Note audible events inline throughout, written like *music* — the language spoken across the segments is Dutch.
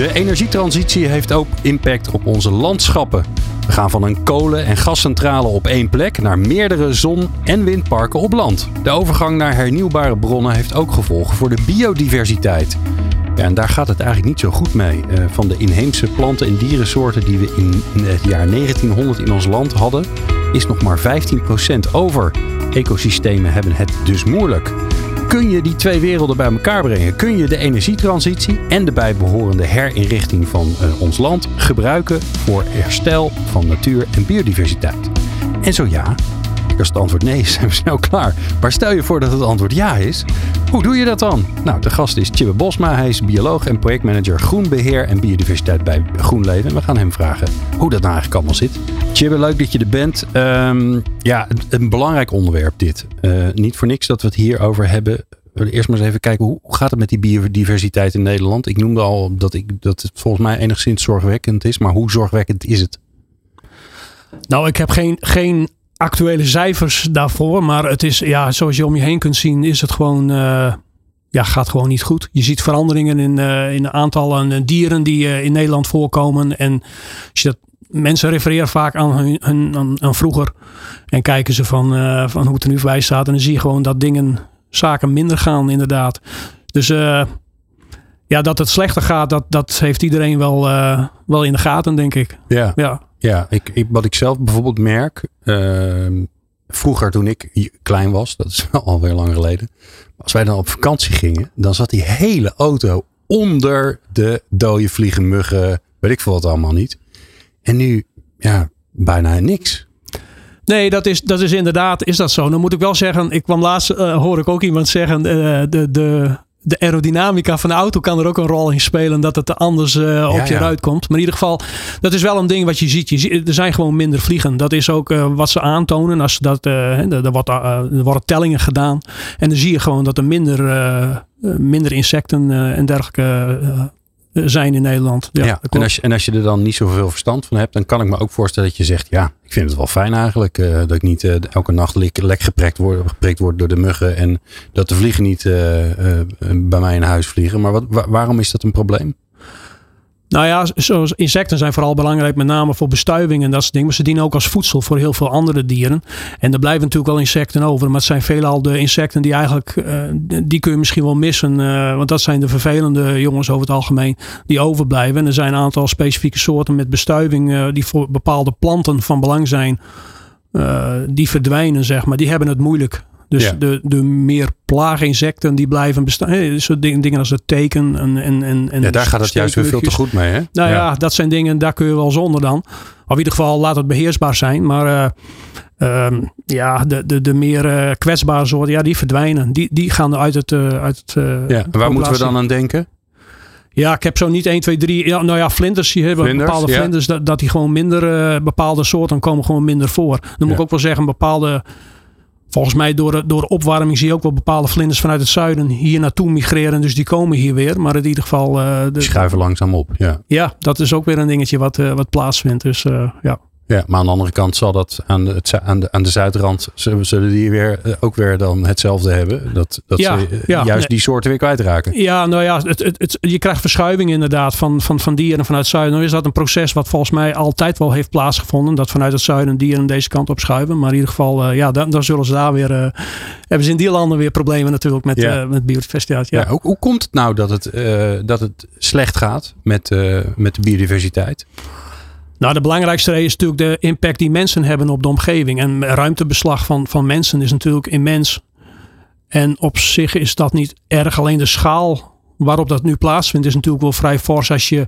De energietransitie heeft ook impact op onze landschappen. We gaan van een kolen- en gascentrale op één plek naar meerdere zon- en windparken op land. De overgang naar hernieuwbare bronnen heeft ook gevolgen voor de biodiversiteit. Ja, en daar gaat het eigenlijk niet zo goed mee. Uh, van de inheemse planten- en dierensoorten die we in het jaar 1900 in ons land hadden, is nog maar 15% over. Ecosystemen hebben het dus moeilijk. Kun je die twee werelden bij elkaar brengen? Kun je de energietransitie en de bijbehorende herinrichting van uh, ons land gebruiken voor herstel van natuur en biodiversiteit? En zo ja, als het antwoord nee is, *laughs* zijn we snel klaar. Maar stel je voor dat het antwoord ja is. Hoe doe je dat dan? Nou, de gast is Chibbe Bosma. Hij is bioloog en projectmanager groenbeheer en biodiversiteit bij GroenLeven. En we gaan hem vragen hoe dat nou eigenlijk allemaal zit. Chibbe, leuk dat je er bent. Um, ja, een belangrijk onderwerp dit. Uh, niet voor niks dat we het hier over hebben. Eerst maar eens even kijken, hoe gaat het met die biodiversiteit in Nederland? Ik noemde al dat, ik, dat het volgens mij enigszins zorgwekkend is. Maar hoe zorgwekkend is het? Nou, ik heb geen, geen actuele cijfers daarvoor. Maar het is, ja, zoals je om je heen kunt zien, is het gewoon. Uh, ja, gaat gewoon niet goed. Je ziet veranderingen in, uh, in aantallen dieren die uh, in Nederland voorkomen. En als je dat, mensen refereren vaak aan, hun, hun aan, aan, vroeger. En kijken ze van, van hoe het er nu bij staat. En dan zie je gewoon dat dingen, zaken minder gaan, inderdaad. Dus ja, dat het slechter gaat, dat, dat heeft iedereen wel, wel in de gaten, denk ik. Ja. ja. Ja, ik, wat ik zelf bijvoorbeeld merk. Uh, vroeger toen ik klein was, dat is *laughs* alweer lang geleden. Als wij dan op vakantie gingen, dan zat die hele auto onder de dode vliegen, muggen, weet ik veel wat allemaal niet. En nu, ja, bijna niks. Nee, dat is, dat is inderdaad, is dat zo. Dan moet ik wel zeggen, ik kwam laatst, uh, hoor ik ook iemand zeggen, uh, de, de, de aerodynamica van de auto kan er ook een rol in spelen. Dat het anders uh, op ja, je ruit komt. Maar in ieder geval, dat is wel een ding wat je ziet. Je ziet er zijn gewoon minder vliegen. Dat is ook uh, wat ze aantonen. Als dat, uh, er, wordt, er worden tellingen gedaan. En dan zie je gewoon dat er minder, minder insecten en dergelijke zijn in Nederland. Ja, ja en, als je, en als je er dan niet zoveel verstand van hebt, dan kan ik me ook voorstellen dat je zegt: Ja, ik vind het wel fijn eigenlijk. Uh, dat ik niet uh, elke nacht lek, lek geprikt, word, geprikt word door de muggen. En dat de vliegen niet uh, bij mij in huis vliegen. Maar wat, waarom is dat een probleem? Nou ja, insecten zijn vooral belangrijk, met name voor bestuiving en dat soort dingen. Maar ze dienen ook als voedsel voor heel veel andere dieren. En er blijven natuurlijk wel insecten over. Maar het zijn veelal de insecten die eigenlijk, uh, die kun je misschien wel missen. Uh, want dat zijn de vervelende jongens over het algemeen die overblijven. En er zijn een aantal specifieke soorten met bestuiving uh, die voor bepaalde planten van belang zijn. die verdwijnen, zeg maar. Die hebben het moeilijk. Dus ja. de, de meer plaaginsecten die blijven bestaan. Soort dingen, dingen als het teken en, en, en Ja, daar gaat het juist weer veel te goed mee, hè? Nou ja. ja. dat zijn dingen, daar kun je wel zonder dan. Of in ieder geval laat het beheersbaar zijn. Maar uh, um, ja, de, de, de meer uh, kwetsbare soorten, ja, die verdwijnen. Die, die gaan uit het... Uh, uit het ja, en waar moeten we dan aan denken? Ja, ik heb zo niet 1, 2, 3. Ja, nou ja, vlinders. Je hebt bepaalde ja. vlinders. Dat, dat die gewoon minder. Uh, bepaalde soorten komen gewoon minder voor. Dan moet ja. ik ook wel zeggen, bepaalde Volgens mij door de, door opwarming zie je ook wel bepaalde vlinders vanuit het zuiden hier naartoe migreren. Dus die komen hier weer. Maar in ieder geval... Uh, de, die schuiven langzaam op, ja. Ja, dat is ook weer een dingetje wat, uh, wat plaatsvindt. Dus uh, ja. Ja, maar aan de andere kant zal dat aan de, aan de, aan de zuidrand, zullen die weer, ook weer dan hetzelfde hebben. Dat, dat ja, ze ja, juist nee. die soorten weer kwijtraken. Ja, nou ja, het, het, het, je krijgt verschuiving inderdaad van, van, van dieren vanuit het zuiden. Nou is dat een proces wat volgens mij altijd wel heeft plaatsgevonden. Dat vanuit het zuiden dieren deze kant op schuiven. Maar in ieder geval, uh, ja, dan, dan zullen ze daar weer, uh, hebben ze in die landen weer problemen natuurlijk met, ja. uh, met biodiversiteit. Ja. ja hoe, hoe komt het nou dat het, dat het slecht gaat met, met de biodiversiteit? Nou, de belangrijkste reden is natuurlijk de impact die mensen hebben op de omgeving. En ruimtebeslag van, van mensen is natuurlijk immens. En op zich is dat niet erg. Alleen de schaal waarop dat nu plaatsvindt is natuurlijk wel vrij fors als je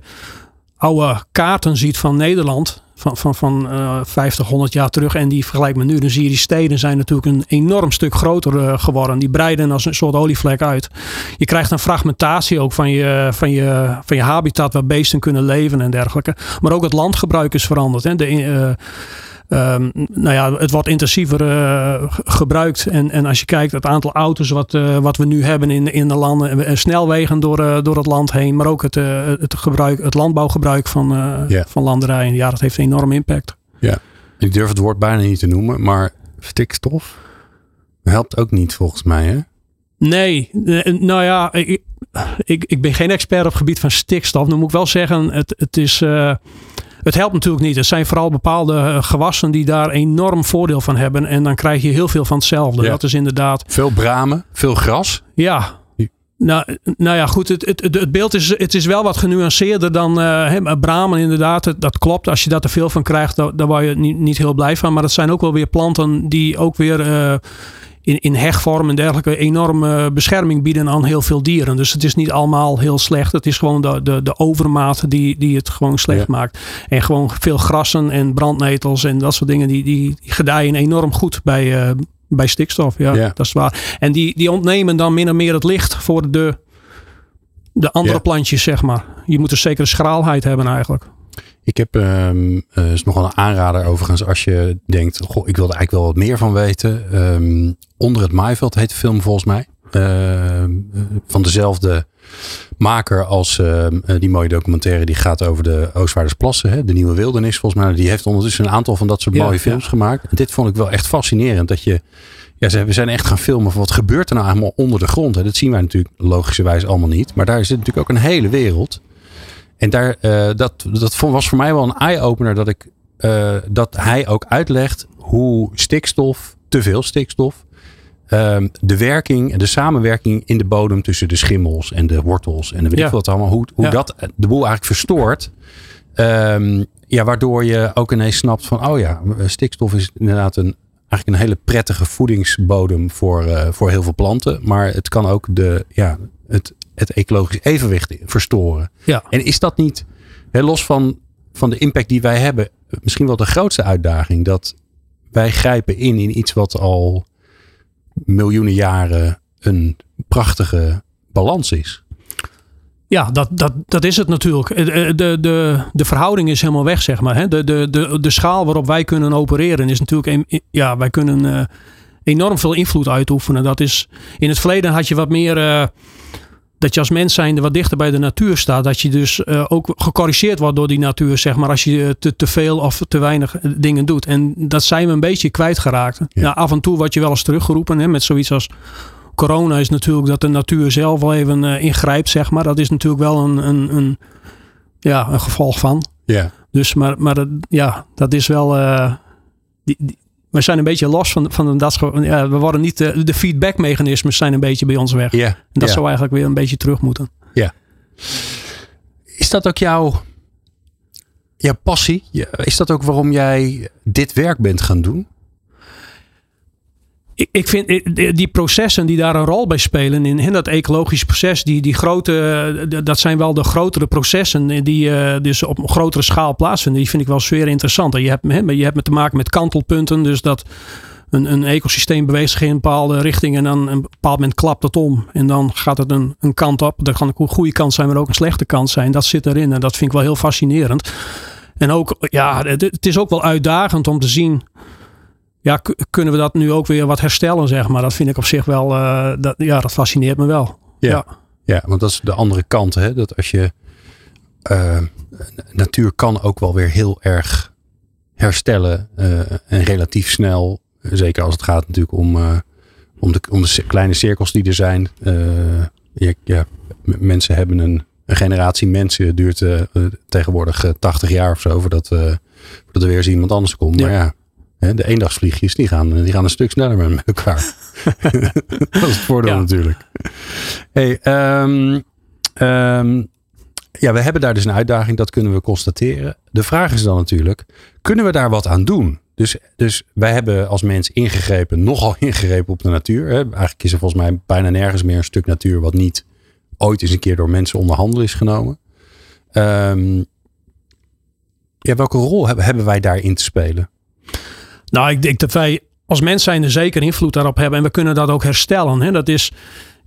oude kaarten ziet van Nederland, van, van, van uh, 50, 100 jaar terug en die vergelijkt met nu, dan zie je die steden zijn natuurlijk een enorm stuk groter uh, geworden. Die breiden als een soort olievlek uit. Je krijgt een fragmentatie ook van je, van je, van je habitat waar beesten kunnen leven en dergelijke. Maar ook het landgebruik is veranderd. Hè. De, uh, Um, nou ja, het wordt intensiever uh, gebruikt. En, en als je kijkt het aantal auto's wat, uh, wat we nu hebben in, in de landen. En snelwegen door, door het land heen. Maar ook het, het, gebruik, het landbouwgebruik van, yeah. van landerijen. Ja, dat heeft een enorm impact. Ja, ik durf het woord bijna niet te noemen. Maar stikstof helpt ook niet volgens mij hè? Nee, nou ja, ik, ik, ik ben geen expert op het gebied van stikstof. Dan moet ik wel zeggen, het, het is het helpt natuurlijk niet. Het zijn vooral bepaalde eh, gewassen die daar enorm voordeel van hebben. En dan krijg je heel veel van hetzelfde. Dat is inderdaad. Veel bramen, veel gras. Ja, nou, nou ja, goed. Het, het, het beeld is, het is wel wat genuanceerder dan uh, bramen, inderdaad. Dat klopt. Als je daar te veel van krijgt, dan, dan word je niet, niet heel blij van. Maar het zijn ook wel weer planten die ook weer. Uh, in, in hegvorm en dergelijke enorme bescherming bieden aan heel veel dieren. Dus het is niet allemaal heel slecht. Het is gewoon de, de, de overmaat die, die het gewoon slecht maakt. En gewoon veel grassen en brandnetels en dat soort dingen, die, die, gedijen enorm goed bij, uh, bij stikstof. Ja, ja, dat is waar. En die, die ontnemen dan min of meer het licht voor de, de andere plantjes, zeg maar. Je moet een zekere schraalheid hebben eigenlijk. Ik heb, um, uh, is nogal een aanrader overigens, als je denkt, goh, ik wil er eigenlijk wel wat meer van weten. Um, Onder het maaiveld heet de film volgens mij. Uh, van dezelfde maker als uh, die mooie documentaire die gaat over de Oostvaardersplassen. Hè, de Nieuwe Wildernis volgens mij. Die heeft ondertussen een aantal van dat soort mooie films gemaakt. En dit vond ik wel echt fascinerend. Dat je, ja, we zijn echt gaan filmen van wat gebeurt er nou allemaal onder de grond. Hè. Dat zien wij natuurlijk logischerwijs allemaal niet. Maar daar zit natuurlijk ook een hele wereld. En daar, uh, dat, dat was voor mij wel een eye-opener dat, ik, uh, dat hij ook uitlegt hoe stikstof, te veel stikstof, um, de werking en de samenwerking in de bodem tussen de schimmels en de wortels en de weet ja. ik wat allemaal, hoe, hoe ja. dat de boel eigenlijk verstoort. Um, ja, waardoor je ook ineens snapt van, oh ja, stikstof is inderdaad een, eigenlijk een hele prettige voedingsbodem voor, uh, voor heel veel planten. Maar het kan ook de, ja, het het ecologisch evenwicht verstoren. Ja. En is dat niet, hè, los van, van de impact die wij hebben, misschien wel de grootste uitdaging dat wij grijpen in in iets wat al miljoenen jaren een prachtige balans is. Ja, dat, dat, dat is het natuurlijk. De, de, de verhouding is helemaal weg, zeg maar. De, de, de, de schaal waarop wij kunnen opereren is natuurlijk... Ja, wij kunnen uh, enorm veel invloed uitoefenen. Dat is, in het verleden had je wat meer... Dat je als mens zijnde wat dichter bij de natuur staat. Dat je dus uh, ook gecorrigeerd wordt door die natuur, zeg maar, als je te, te veel of te weinig eh, dingen doet. En dat zijn we een beetje kwijtgeraakt. Ja. Nou, af en toe word je wel eens teruggeroepen hè, met zoiets als corona is natuurlijk dat de natuur zelf wel even uh, ingrijpt, zeg maar. Dat is natuurlijk wel een, een, een, ja, een gevolg van. Ja. Dus, maar, maar ja, dat is wel. Uh, die, die, we zijn een beetje los van, van dat. Ja, we worden niet. De, de feedbackmechanismes zijn een beetje bij ons weg. Ja, en dat zou eigenlijk weer een beetje terug moeten. Ja. Is dat ook jouw, jouw passie? Is dat ook waarom jij dit werk bent gaan doen? Ik, vind die processen die daar een rol bij spelen in, in dat ecologische proces, die, die grote, dat zijn wel de grotere processen die uh, dus op een grotere schaal plaatsvinden. Die vind ik wel zeer interessant. Je hebt, je hebt te maken met kantelpunten, dus dat een, een ecosysteem beweegt zich in een bepaalde richting en dan een bepaald moment klapt het om. En dan gaat het een, een kant op. Dat kan een goede kant zijn, maar ook een slechte kant zijn. Dat zit erin en dat vind ik wel heel fascinerend. En ook, ja, het is ook wel uitdagend om te zien ja, kunnen we dat nu ook weer wat herstellen, zeg maar. Dat vind ik op zich wel, uh, dat, ja, dat fascineert me wel. Ja, ja. ja want dat is de andere kant, hè. Dat als je, uh, natuur kan ook wel weer heel erg herstellen uh, en relatief snel. Zeker als het gaat natuurlijk om, om, de, om de kleine cirkels die er zijn. Ja, ja, mensen hebben een, een generatie mensen duurt tegenwoordig 80 jaar of zo voordat, voordat er weer eens iemand anders komt. Maar ja, de eendagsvliegjes, die gaan, die gaan een stuk sneller met elkaar. *laughs* dat is het voordeel ja. natuurlijk. Hey, um, um, ja, we hebben daar dus een uitdaging, dat kunnen we constateren. De vraag is dan natuurlijk, kunnen we daar wat aan doen? Dus, dus wij hebben als mens ingegrepen, nogal ingegrepen op de natuur. Hè? Eigenlijk is er volgens mij bijna nergens meer een stuk natuur wat niet ooit eens een keer door mensen onder handen is genomen. Um, Ja, welke rol hebben, hebben wij daarin te spelen? Nou, ik denk dat wij als mens zijn er zeker invloed daarop hebben. En we kunnen dat ook herstellen. Hè? Dat is,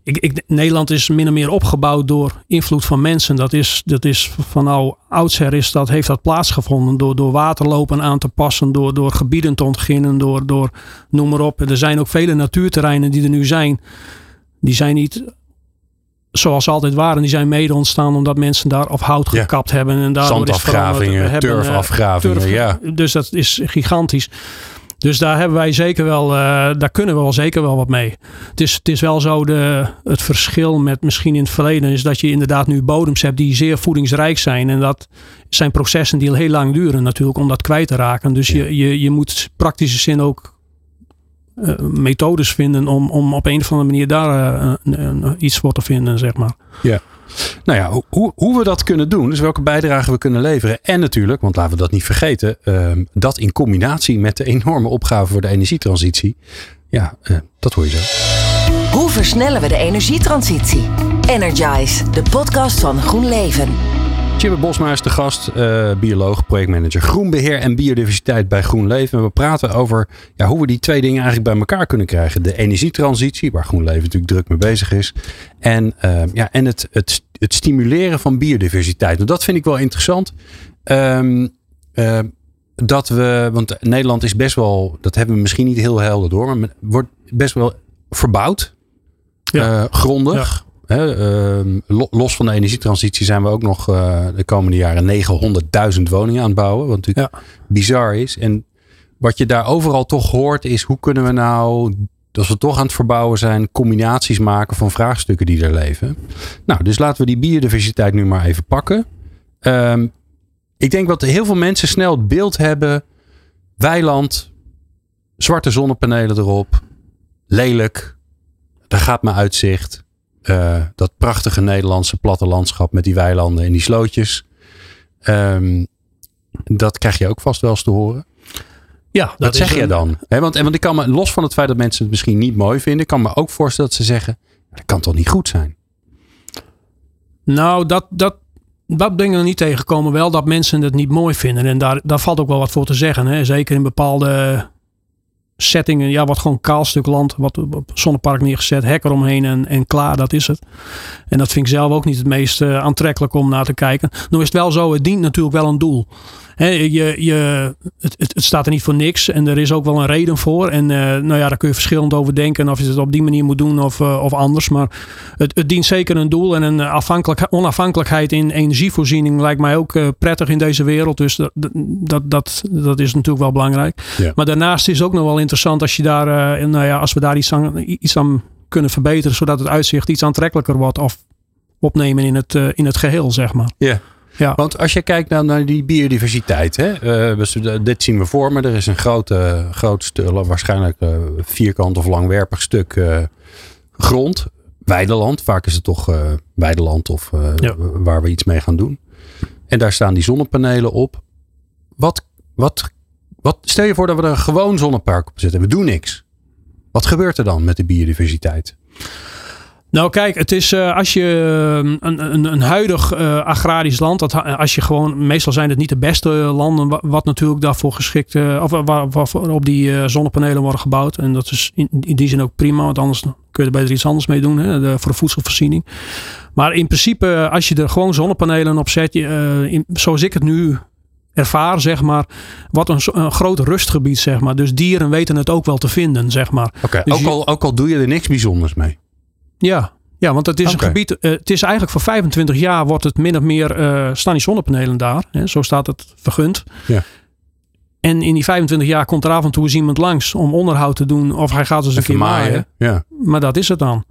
ik, ik, Nederland is min of meer opgebouwd door invloed van mensen. Dat is, dat is van nou oudsher is dat, heeft dat plaatsgevonden. Door, door waterlopen aan te passen, door, door gebieden te ontginnen, door, door noem maar op. Er zijn ook vele natuurterreinen die er nu zijn. Die zijn niet zoals ze altijd waren. Die zijn mede ontstaan omdat mensen daar of hout gekapt hebben. En Zandafgravingen, turfafgravingen, turf, ja. Dus dat is gigantisch. Dus daar hebben wij zeker wel, uh, daar kunnen we wel zeker wel wat mee. Het is, het is wel zo, de, het verschil met misschien in het verleden is dat je inderdaad nu bodems hebt die zeer voedingsrijk zijn. En dat zijn processen die heel lang duren natuurlijk om dat kwijt te raken. Dus je, je, je moet praktische zin ook uh, methodes vinden om, om op een of andere manier daar uh, iets voor te vinden, zeg maar. Ja. Nou ja, hoe, hoe we dat kunnen doen, dus welke bijdrage we kunnen leveren. En natuurlijk, want laten we dat niet vergeten, uh, dat in combinatie met de enorme opgave voor de energietransitie. Ja, uh, dat hoor je zo. Hoe versnellen we de energietransitie? Energize, de podcast van GroenLeven. Jimmy Bosma is de gast, uh, bioloog, projectmanager groenbeheer en biodiversiteit bij GroenLeven. En we praten over ja, hoe we die twee dingen eigenlijk bij elkaar kunnen krijgen. De energietransitie, waar GroenLeven natuurlijk druk mee bezig is. En, uh, ja, en het, het, het stimuleren van biodiversiteit. Nou, dat vind ik wel interessant. Um, uh, dat we, want Nederland is best wel, dat hebben we misschien niet heel helder door, maar wordt best wel verbouwd. Ja. grondig. Ja. Ehm, los van de energietransitie zijn we ook nog uh, de komende jaren 900.000 woningen aan het bouwen. Wat natuurlijk ja. bizar is. En wat je daar overal toch hoort is hoe kunnen we nou, als we toch aan het verbouwen zijn, combinaties maken van vraagstukken die er leven. Nou, dus laten we die biodiversiteit nu maar even pakken. Um, ik denk dat heel veel mensen snel het beeld hebben. Weiland, zwarte zonnepanelen erop, lelijk, daar gaat mijn uitzicht. Uh, dat prachtige Nederlandse plattelandschap met die weilanden en die slootjes. Um, dat krijg je ook vast wel eens te horen. Ja, dat zeg je dan. He, want, want ik kan me, los van het feit dat mensen het misschien niet mooi vinden, kan me ook voorstellen dat ze zeggen: dat kan toch niet goed zijn? Nou, dat, dat, dat ben ik er niet tegengekomen. Wel dat mensen het niet mooi vinden. En daar, daar valt ook wel wat voor te zeggen. Hè? Zeker in bepaalde settingen, ja, wat gewoon kaal stuk land, wat op zonnepark neergezet, hek eromheen en, en klaar, dat is het. En dat vind ik zelf ook niet het meest uh, aantrekkelijk om naar te kijken. Nu is het wel zo, het dient natuurlijk wel een doel je, je, het, het, staat er niet voor niks en er is ook wel een reden voor. En uh, nou ja, daar kun je verschillend over denken of je het op die manier moet doen of, uh, of anders. Maar het, het dient zeker een doel en een afhankelijk, onafhankelijkheid in energievoorziening lijkt mij ook uh, prettig in deze wereld. Dus dat, dat, dat, dat is natuurlijk wel belangrijk. Ja. Maar daarnaast is het ook nog wel interessant als je daar, nou ja, als we daar iets aan, iets aan kunnen verbeteren, zodat het uitzicht iets aantrekkelijker wordt of opnemen in het, in het geheel, zeg maar. Ja. Ja. Want als je kijkt naar, naar die biodiversiteit, hè, uh, dit zien we voor me. Er is een grote, groot waarschijnlijk uh, vierkant of langwerpig stuk uh, grond. Weideland, vaak is het toch weideland of ja. waar we iets mee gaan doen. En daar staan die zonnepanelen op. Wat, wat, wat, stel je voor dat we er een gewoon zonnepark op zetten. We doen niks. Wat gebeurt er dan met de biodiversiteit? Nou, kijk, het is uh, als je uh, een, een, een huidig uh, agrarisch land, dat, als je gewoon, meestal zijn het niet de beste landen, wat, wat natuurlijk daarvoor geschikt, of waar, waar, op die zonnepanelen worden gebouwd. En dat is in, in, die zin ook prima, want anders kun je er beter iets anders mee doen, hè, de, voor de voedselvoorziening. Maar in principe, als je er gewoon zonnepanelen op zet, in, zoals ik het nu ervaar, zeg maar, wat een, een groot rustgebied, zeg maar. Dus dieren weten het ook wel te vinden, zeg maar. Oké, dus ook, al, ook al doe je er niks bijzonders mee. Ja, ja, want het is een gebied. Uh, het is eigenlijk voor 25 jaar wordt het min of meer uh, staan die zonnepanelen daar. Hè, zo staat het vergund. Ja. En in die 25 jaar komt er af en toe eens iemand langs om onderhoud te doen. Of hij gaat eens een keer maaien. maaien. Ja. Maar dat is het dan.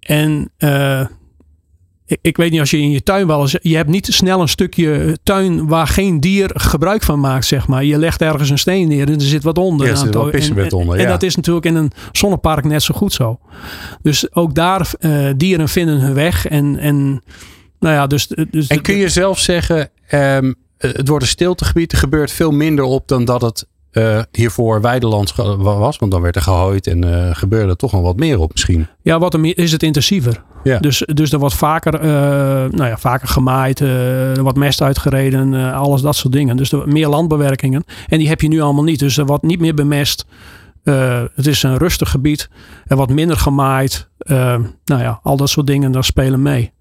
En uh, ik, ik, weet niet als je in je tuin wel eens. Je hebt niet snel een stukje tuin waar geen dier gebruik van maakt, zeg maar. Je legt ergens een steen neer en er zit wat onder. Ja, er zit wel en, onder. Ja. En dat is natuurlijk in een zonnepark net zo goed zo. Dus ook daar uh, dieren vinden hun weg. En, en nou ja, dus. dus en kun je zelf zeggen. Um, het wordt een stiltegebied. Er gebeurt veel minder op dan dat het uh, hiervoor weideland was. Want dan werd er gehooid en uh, gebeurde er toch nog wat meer op misschien. Ja, wat is het intensiever. Ja. Dus, dus er wordt vaker, uh, nou ja, vaker gemaaid, uh, er wordt mest uitgereden, uh, alles dat soort dingen. Dus er, meer landbewerkingen. En die heb je nu allemaal niet. Dus er wordt niet meer bemest. het is een rustig gebied. Er wordt minder gemaaid. nou ja, al dat soort dingen, daar spelen mee.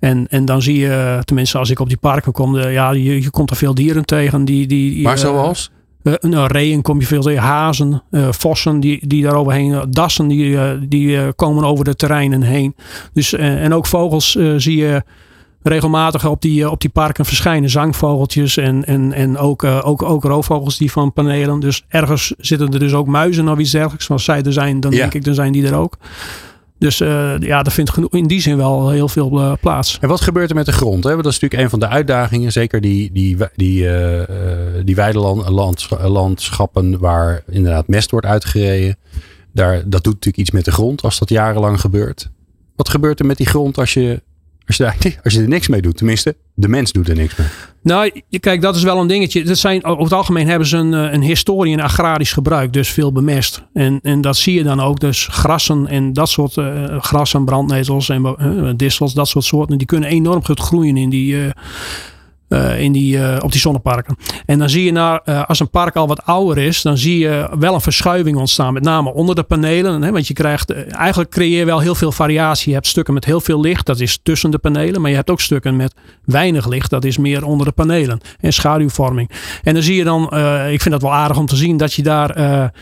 En, en dan zie je, tenminste als ik op die parken kom, ja, je, je komt er veel dieren tegen. Die, die, maar zoals? Uh, nou, reeën kom je veel tegen, hazen, uh, vossen die, die daar overheen, dassen die, uh, die komen over de terreinen heen. Dus, en ook vogels zie je regelmatig op die, op die parken verschijnen. Zangvogeltjes en, en, en ook, ook, ook roofvogels die van panelen. Dus ergens zitten er dus ook muizen of iets dergelijks. Als zij er zijn, dan denk ik, dan zijn die er ook. Dus uh, ja, er vindt in die zin wel heel veel uh, plaats. En wat gebeurt er met de grond? Hè? Dat is natuurlijk een van de uitdagingen. Zeker die, die, die, uh, die weidelandschappen waar inderdaad mest wordt uitgereden. Daar, dat doet natuurlijk iets met de grond als dat jarenlang gebeurt. Wat gebeurt er met die grond als je als je, als je er niks mee doet, tenminste, de mens doet er niks mee. Nou, kijk, dat is wel een dingetje. Dat zijn, over het algemeen hebben ze een, eh, een historie en agrarisch gebruik, dus veel bemest. En, en dat zie je dan ook. Dus grassen en dat soort uh, grassen, brandnetels en uh, distels, dat soort soorten, die kunnen enorm goed groeien in die. Uh, in die, uh, op die zonneparken. En dan zie je naar, uh, als een park al wat ouder is, dan zie je wel een verschuiving ontstaan. Met name onder de panelen. Hè, want je krijgt, eigenlijk creëer je wel heel veel variatie. Je hebt stukken met heel veel licht, dat is tussen de panelen. Maar je hebt ook stukken met weinig licht, dat is meer onder de panelen. En schaduwvorming. En dan zie je dan, ik vind dat wel aardig om te zien, dat je daar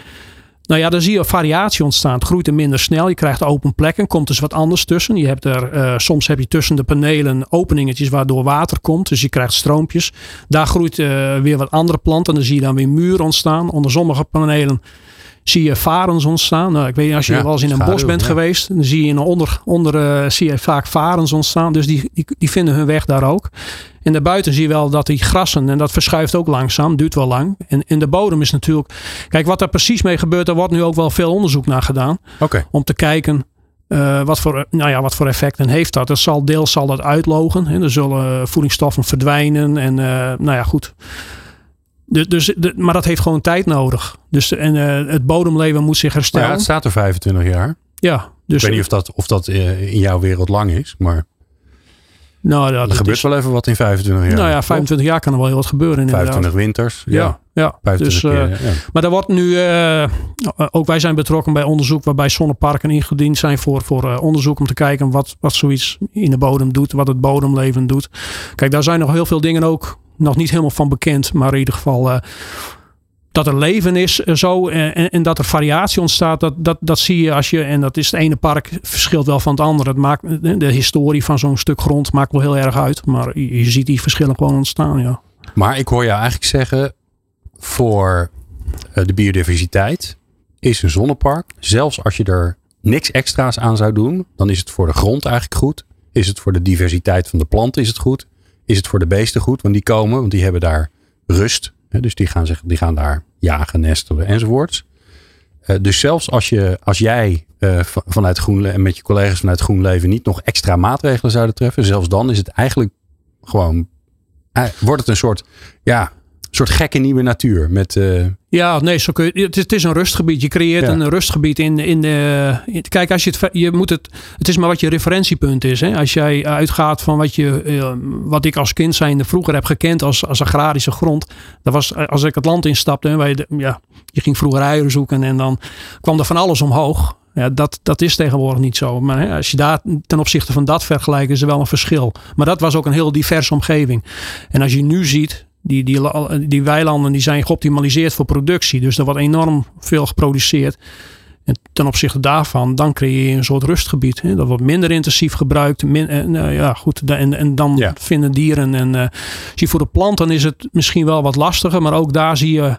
nou ja, dan zie je variatie ontstaan. Het groeit er minder snel. Je krijgt open plekken. Komt dus wat anders tussen. Je hebt er, uh, soms heb je tussen de panelen openingetjes waardoor water komt. Dus je krijgt stroompjes. Daar groeit uh, weer wat andere planten. Dan zie je dan weer muren ontstaan. Onder sommige panelen zie je varens ontstaan. Nou, ik weet niet, als je ja, wel eens in een bos bent geweest, dan zie je onder, onder uh, zie je vaak varens ontstaan. Dus die, die, die vinden hun weg daar ook. En daarbuiten zie je wel dat die grassen, en dat verschuift ook langzaam, duurt wel lang. En in de bodem is natuurlijk, kijk wat daar precies mee gebeurt, daar wordt nu ook wel veel onderzoek naar gedaan. Okay. Om te kijken uh, wat, voor, nou ja, wat voor effecten heeft dat? Het zal, deels zal dat uitlogen. Hè? Er zullen voedingsstoffen verdwijnen. En uh, nou ja, goed. Dus, dus, maar dat heeft gewoon tijd nodig. Dus, en uh, het bodemleven moet zich herstellen. Maar ja, het staat er 25 jaar. Ja. Dus, ik weet niet of dat, of dat in jouw wereld lang is, maar... Nou, dat er gebeurt is, wel even wat in 25 jaar. Nou ja, 25 jaar kan er wel heel wat gebeuren. 25 winters. Ja, ja. ja. 25 dus, keer, uh, ja. Maar daar wordt nu, uh, ook wij zijn betrokken bij onderzoek waarbij zonneparken ingediend zijn voor, voor uh, onderzoek om te kijken wat, wat zoiets in de bodem doet, wat het bodemleven doet. Kijk, daar zijn nog heel veel dingen ook nog niet helemaal van bekend, maar in ieder geval dat er leven is zo en, en, dat er variatie ontstaat, dat, dat, dat zie je als je, en dat is het ene park verschilt wel van het andere. Het maakt, de historie van zo'n stuk grond maakt wel heel erg uit, maar je, ziet die verschillen gewoon ontstaan, ja. Maar ik hoor je eigenlijk zeggen, voor de biodiversiteit is een zonnepark, zelfs als je er niks extra's aan zou doen, dan is het voor de grond eigenlijk goed. Is het voor de diversiteit van de planten is het goed. Is het voor de beesten goed, want die komen, want die hebben daar rust dus die gaan, zich, die gaan daar jagen, nestelen enzovoorts. Uh, dus zelfs als, je, als jij uh, vanuit GroenLeven en met je collega's vanuit GroenLeven niet nog extra maatregelen zouden treffen, zelfs dan is het eigenlijk gewoon, uh, wordt het een soort, ja, soort gekke nieuwe natuur. Met, uh... Ja, nee, zo kun je, het, is, het is een rustgebied. Je creëert ja. een rustgebied in, in de. In, kijk, als je het, je moet het. Het is maar wat je referentiepunt is. Hè? Als jij uitgaat van wat je, uh, wat ik als kind zijnde vroeger heb gekend als, als agrarische grond. Dat was als ik het land instapte. Hè, wij, ja, je ging vroeger eieren zoeken en dan kwam er van alles omhoog. Ja, dat, dat is tegenwoordig niet zo. Maar hè, als je daar ten opzichte van dat vergelijkt, is er wel een verschil. Maar dat was ook een heel diverse omgeving. En als je nu ziet, die, die, die weilanden die zijn geoptimaliseerd voor productie. Dus er wordt enorm veel geproduceerd. En ten opzichte daarvan, dan creëer je een soort rustgebied. Hè? Dat wordt minder intensief gebruikt. Min, en, uh, ja, goed, en, en dan ja. vinden dieren. En uh, zie voor de planten is het misschien wel wat lastiger. Maar ook daar zie je.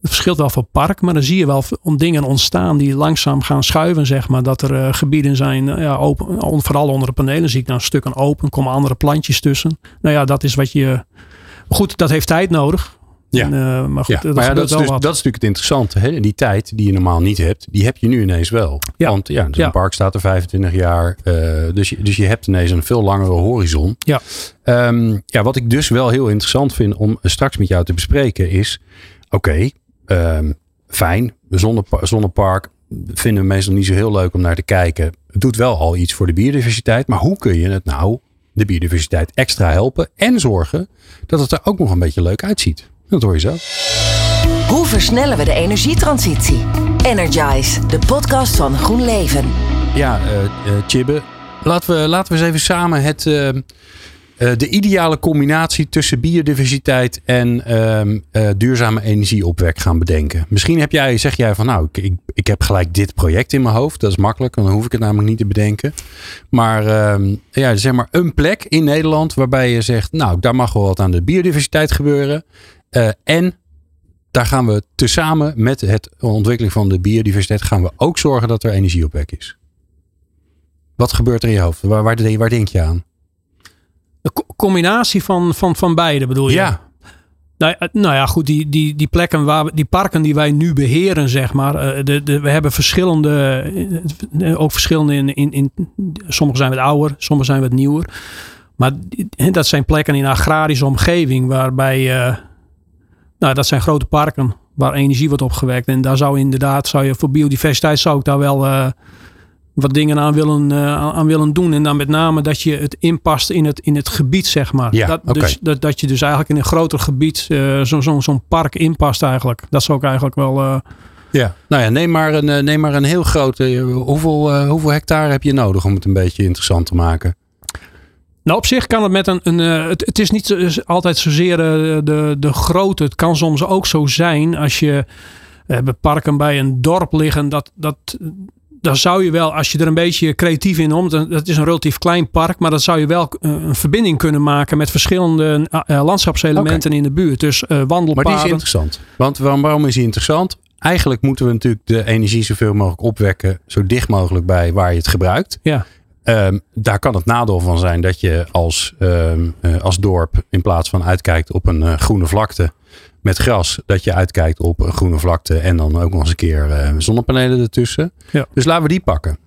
Het verschilt wel van park, maar dan zie je wel om dingen ontstaan die langzaam gaan schuiven, zeg maar. Dat er uh, gebieden zijn, ja, open, vooral onder de panelen zie ik nou stukken open, komen andere plantjes tussen. Nou ja, dat is wat je Goed, dat heeft tijd nodig. Ja, en, uh, maar, goed, ja. Dat, maar ja, dat, is dus, dat is natuurlijk het interessante. Hè? Die tijd die je normaal niet hebt, die heb je nu ineens wel. Ja. Want ja, dus een park staat er 25 jaar. Uh, dus, je, dus je hebt ineens een veel langere horizon. Ja. Um, ja, wat ik dus wel heel interessant vind om straks met jou te bespreken is... Oké, okay, um, fijn, zonnepark vinden we meestal niet zo heel leuk om naar te kijken. Het doet wel al iets voor de biodiversiteit. Maar hoe kun je het nou, de biodiversiteit, extra helpen en zorgen dat het er ook nog een beetje leuk uitziet? Dat hoor je zo. Hoe versnellen we de energietransitie? Energize, de podcast van Groen Leven. Ja, uh, uh, Chibbe, laten we, laten we eens even samen het, uh, de ideale combinatie tussen biodiversiteit en ehm, duurzame energieopwek gaan bedenken. Misschien heb jij, zeg jij van nou, ik, ik, ik, heb gelijk dit project in mijn hoofd. Dat is makkelijk, dan hoef ik het namelijk niet te bedenken. Maar ehm, ja, zeg maar een plek in Nederland waarbij je zegt, nou, daar mag wel wat aan de biodiversiteit gebeuren. en daar gaan we tezamen met het ontwikkeling van de biodiversiteit gaan we ook zorgen dat er energieopwek is. Wat gebeurt er in je hoofd? Waar, waar denk je aan? Een combinatie van, van, van beide bedoel je? Ja. Nou, nou ja, goed, die, die, die plekken waar die parken die wij nu beheren, zeg maar. Eh, de, de, we hebben verschillende, eh, ook verschillende in, in, in. Sommige zijn wat ouder, sommige zijn wat nieuwer. Maar dat zijn plekken in een agrarische omgeving waarbij. Uh, nou, dat zijn grote parken waar energie wordt opgewekt. En daar zou inderdaad, zou je voor biodiversiteit zou ik daar wel uh, wat dingen aan willen, uh, aan willen doen. En dan met name dat je het inpast in het, in het gebied, zeg maar. Ja, dat, okay. dus, dat, dat je dus eigenlijk in een groter gebied uh, zo'n zo, zo park inpast eigenlijk. Dat zou ik eigenlijk wel... ja, nou ja, neem maar een, neem maar een heel grote... hoeveel, hoeveel hectare heb je nodig om het een beetje interessant te maken? Nou, op zich kan het met een. een het, het, is niet altijd zozeer de, de grootte. Het kan soms ook zo zijn als je. We hebben parken bij een dorp liggen. Dat, dat, dan zou je wel, als je er een beetje creatief in om. Dat is een relatief klein park. Maar dat zou je wel uh, een verbinding kunnen maken met verschillende landschapselementen okay. in de buurt. Dus wandelpaden. Maar die is interessant. Want waarom, waarom is die interessant? Eigenlijk moeten we natuurlijk de energie zoveel mogelijk opwekken. Zo dicht mogelijk bij waar je het gebruikt. Ja. Um, daar kan het nadeel van zijn dat je als, um, uh, als dorp in plaats van uitkijkt op een uh, groene vlakte met gras, dat je uitkijkt op een groene vlakte en dan ook nog eens een keer uh, zonnepanelen ertussen. Ja. Dus laten we die pakken.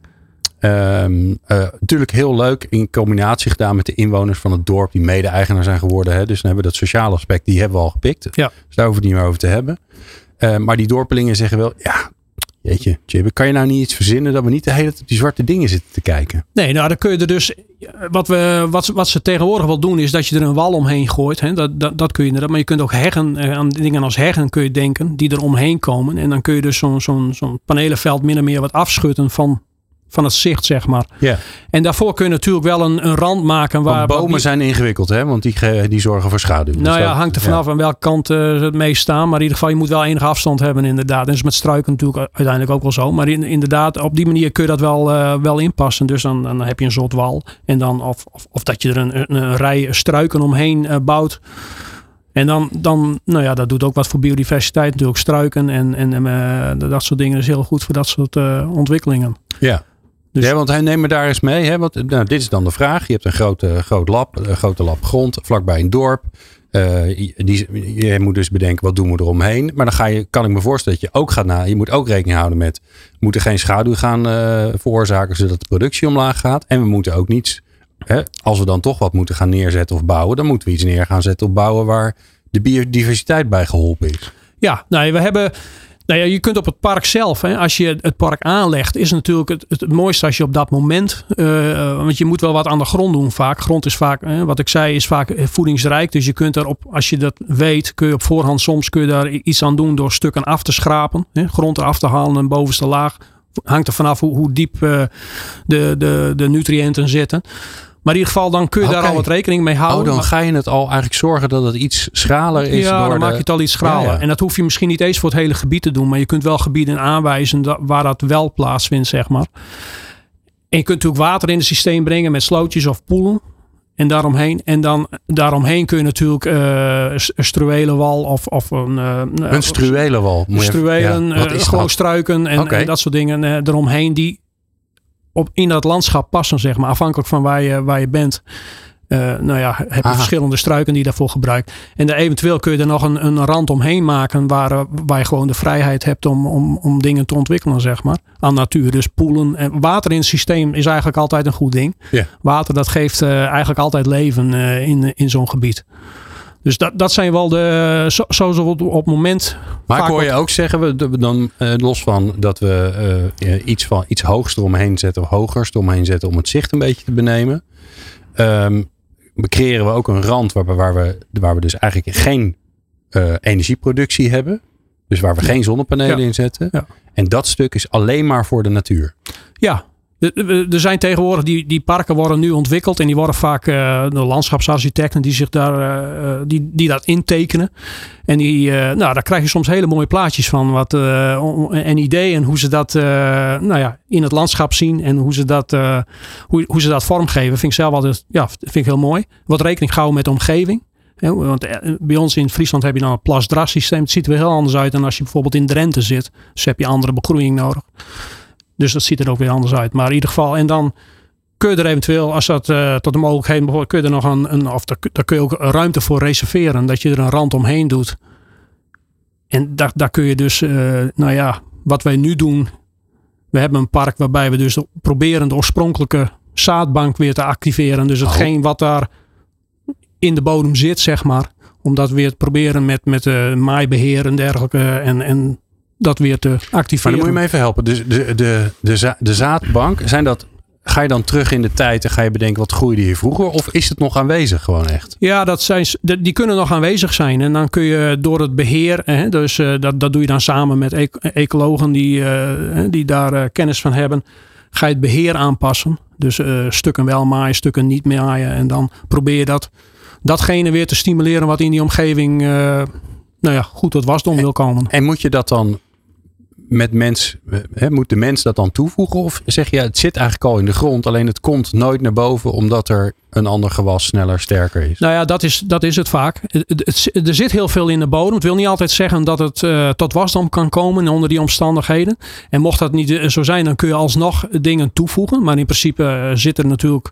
Um, natuurlijk heel leuk in combinatie gedaan met de inwoners van het dorp die mede-eigenaar zijn geworden. Hè. Dus dan hebben we dat sociale aspect, die hebben we al gepikt. Ja. Dus daar hoeven we het niet meer over te hebben. maar die dorpelingen zeggen wel, ja, Jeetje, Jibbe, kan je nou niet iets verzinnen dat we niet de hele tijd op die zwarte dingen zitten te kijken? Nee, nou dan kun je er dus. Wat, we, wat, wat ze tegenwoordig wel doen, is dat je er een wal omheen gooit. Hè? Dat, dat, dat kun je inderdaad. Maar je kunt ook heggen, aan dingen als heggen kun je denken, die er omheen komen. En dan kun je dus zo'n zo'n zo'n panelenveld min of meer wat afschutten van, van het zicht, zeg maar. Ja. En daarvoor kun je natuurlijk wel een, een rand maken waar. Want bomen die, zijn ingewikkeld, hè? Want die, die zorgen voor schaduw. Nou ja, hangt er vanaf ja. aan welke kant uh, het meest staan. Maar in ieder geval, je moet wel enige afstand hebben, inderdaad. En is met struiken natuurlijk uiteindelijk ook wel zo. Maar in, inderdaad, op die manier kun je dat wel, uh, wel inpassen. Dus dan, dan heb je een soort wal. En dan, of, of, of dat je er een, een, een rij struiken omheen uh, bouwt. En dan, dan, nou ja, dat doet ook wat voor biodiversiteit natuurlijk. Struiken en, en uh, dat soort dingen is heel goed voor dat soort ontwikkelingen. Ja. Dus, ja, want hij neemt me daar eens mee. Hè? Want, nou, dit is dan de vraag. Je hebt een grote, groot lab, een grote lab grond vlakbij een dorp. Uh, die, je moet dus bedenken, wat doen we eromheen? Maar dan ga je, kan ik me voorstellen dat je ook gaat na. Je moet ook rekening houden met, we moeten geen schaduw gaan uh, veroorzaken zodat de productie omlaag gaat. En we moeten ook niets, hè, als we dan toch wat moeten gaan neerzetten of bouwen, dan moeten we iets neer gaan zetten of bouwen waar de biodiversiteit bij geholpen is. Ja, nou, we hebben. Nou ja, je kunt op het park zelf, hè, als je het park aanlegt, is natuurlijk het, het, mooiste als je op dat moment. Uh, want je moet wel wat aan de grond doen vaak. Grond is vaak, hè, wat ik zei, is vaak voedingsrijk. Dus je kunt erop, als je dat weet, kun je op voorhand soms kun je daar iets aan doen door stukken af te schrapen. Hè, grond eraf te halen en bovenste laag. Hangt er vanaf hoe, hoe diep uh, de, de, de nutriënten zitten. Maar in ieder geval, dan kun je okay. daar al wat rekening mee houden. Oh, dan ga je het al eigenlijk zorgen dat het iets schraler is. Ja, door dan de... maak je het al iets schraler. Ja, ja. En dat hoef je misschien niet eens voor het hele gebied te doen. Maar je kunt wel gebieden aanwijzen waar dat wel plaatsvindt, zeg maar. En je kunt natuurlijk water in het systeem brengen met slootjes of poelen. En daaromheen. En dan daaromheen kun je natuurlijk uh, een struwelenwal of, of een... Uh, een struwelenwal? Struwelen, ja, uh, gewoon struiken en, okay. en, dat soort dingen eromheen. Die op, in dat landschap passen, zeg maar. Afhankelijk van waar je, waar je bent. Uh, nou ja, heb je Aha. verschillende struiken die je daarvoor gebruikt. En dan eventueel kun je er nog een, een rand omheen maken waar, waar je gewoon de vrijheid hebt om, om, om dingen te ontwikkelen, zeg maar. Aan natuur. Dus poelen. En water in het systeem is eigenlijk altijd een goed ding. Water dat geeft uh, eigenlijk altijd leven uh, in, in zo'n gebied. Dus dat, dat zijn wel de. Zo, zo zo op, op het moment. Maar ik hoor je ook zeggen, we, dan eh, los van dat we eh, eh, iets, van, iets hoogs eromheen zetten of hogers eromheen zetten om het zicht een beetje te benemen. ehm, creëren we ook een rand waar, we- waar, we, waar we dus eigenlijk geen eh, energieproductie hebben. Dus waar we geen zonnepanelen Ja. in zetten. Ja. En dat stuk is alleen maar voor de natuur. Ja. Er- zijn tegenwoordig die, die parken worden nu ontwikkeld en die worden vaak eh, de landschapsarchitecten die zich daar eh, eh, die, die dat intekenen. En die, nou, daar krijg je soms hele mooie plaatjes van. Wat, en ideeën hoe ze dat nou ja, in het landschap zien en hoe ze dat, hoe, hoe ze dat vormgeven. Vind ik zelf altijd ja, vind ik heel mooi. Wat rekening houden met de omgeving. Want bij ons in Friesland heb je dan een plasdrassysteem. Het ziet er heel anders uit dan als je bijvoorbeeld in Drenthe zit. Dus heb je andere begroeiing nodig. Dus dat ziet er ook weer anders uit. Maar in ieder geval, en dan kun je er eventueel, als dat eh, tot de mogelijkheden behoort, kun je er nog een, een of daar, daar kun je ook ruimte voor reserveren. Dat je er een rand omheen doet. En daar, daar kun je dus, eh, nou ja, wat wij nu doen. We hebben een park waarbij we dus proberen de oorspronkelijke zaadbank weer te activeren. Dus hetgeen wat daar in de bodem zit, zeg maar. Om dat weer te proberen met, met eh maaibeheer en dergelijke. En, en dat weer te Maar activeren. dan moet je me even helpen. Dus de, de, de, de zaadbank, zijn dat, ga je dan terug in de tijd en ga je bedenken wat groeide hier vroeger? Of is het nog aanwezig gewoon echt? Ja, dat zijn, die kunnen nog aanwezig zijn. En dan kun je door het beheer, hè, dus eh, dat, dat doe je dan samen met ec- ecologen die, eh, die daar eh, kennis van hebben. Ga je het beheer aanpassen. Dus stukken wel maaien, stukken niet maaien. En dan probeer je dat, datgene weer te stimuleren wat in die omgeving nou ja, goed tot wasdom wil komen. En moet je dat dan met mens, hè, moet de mens dat dan toevoegen? Of zeg je, ja, het zit eigenlijk al in de grond, alleen het komt nooit naar boven omdat er een ander gewas sneller sterker is? Nou ja, dat is, dat is het vaak. Er zit heel veel in de bodem. Het wil niet altijd zeggen dat het eh, tot wasdom kan komen onder die omstandigheden. En mocht dat niet eh, zo zijn, dan kun je alsnog dingen toevoegen. Maar in principe eh, zit er natuurlijk.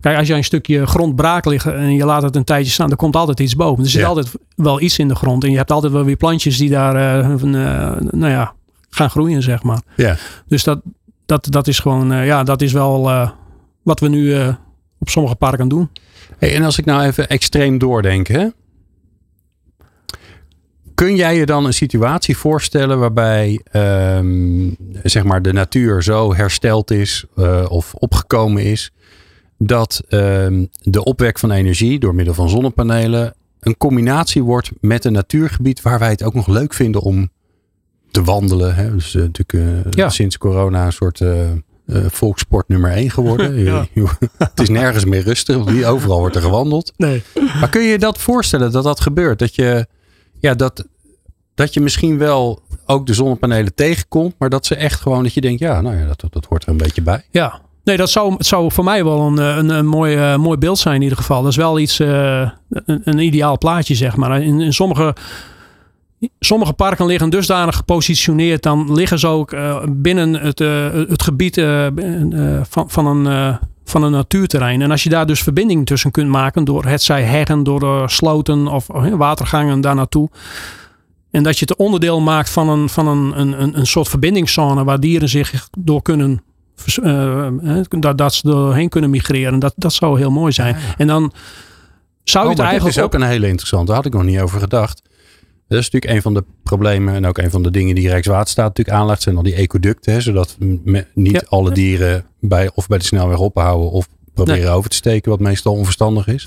Kijk, als je een stukje grond braak ligt en je laat het een tijdje staan, dan komt altijd iets boven. Er zit Ja. altijd wel iets in de grond. En je hebt altijd wel weer plantjes die daar nou ja, gaan groeien, zeg maar. Ja. Dus dat, dat, dat is gewoon, eh, ja, dat is wel eh, wat we nu eh, op sommige parken doen. Hey, en als ik nou even extreem doordenk, hè? Kun jij je dan een situatie voorstellen waarbij ehm, zeg maar de natuur zo hersteld is of opgekomen is dat ehm, de opwek van energie door middel van zonnepanelen een combinatie wordt met een natuurgebied waar wij het ook nog leuk vinden om te wandelen. Hè? Dus eh, natuurlijk eh, Ja. sinds corona een soort eh, volkssport nummer één geworden. *laughs* Ja. Het is nergens meer rustig. want Overal wordt er gewandeld. Nee. Maar kun je je dat voorstellen dat dat gebeurt? Dat je, ja, dat, dat je misschien wel ook de zonnepanelen tegenkomt, maar dat ze echt gewoon dat je denkt, ja, nou ja, dat, dat, dat hoort er een beetje bij. Ja, nee, dat zou, het zou voor mij wel een, een, een mooi, mooi beeld zijn in ieder geval. Dat is wel iets, een, een ideaal plaatje zeg maar. In, in sommige, sommige parken liggen dusdanig gepositioneerd, dan liggen ze ook eh, binnen het, eh, het gebied eh, van, van, een, van een natuurterrein. En als je daar dus verbinding tussen kunt maken door het zij heggen, door sloten of watergangen daar naartoe. En dat je het onderdeel maakt van een, van een, een, een, een soort verbindingszone waar dieren zich door kunnen dat, dat ze doorheen kunnen migreren. Dat, dat zou heel mooi zijn. En dan zou je Oh, het dit eigenlijk is ook een hele interessante, daar had ik nog niet over gedacht. Dat is natuurlijk een van de problemen en ook een van de dingen die Rijkswaterstaat natuurlijk aanlegt, zijn al die ecoducten, hè, zodat me- niet Ja. alle dieren bij, of bij de snelweg ophouden of proberen over te steken, wat meestal onverstandig is.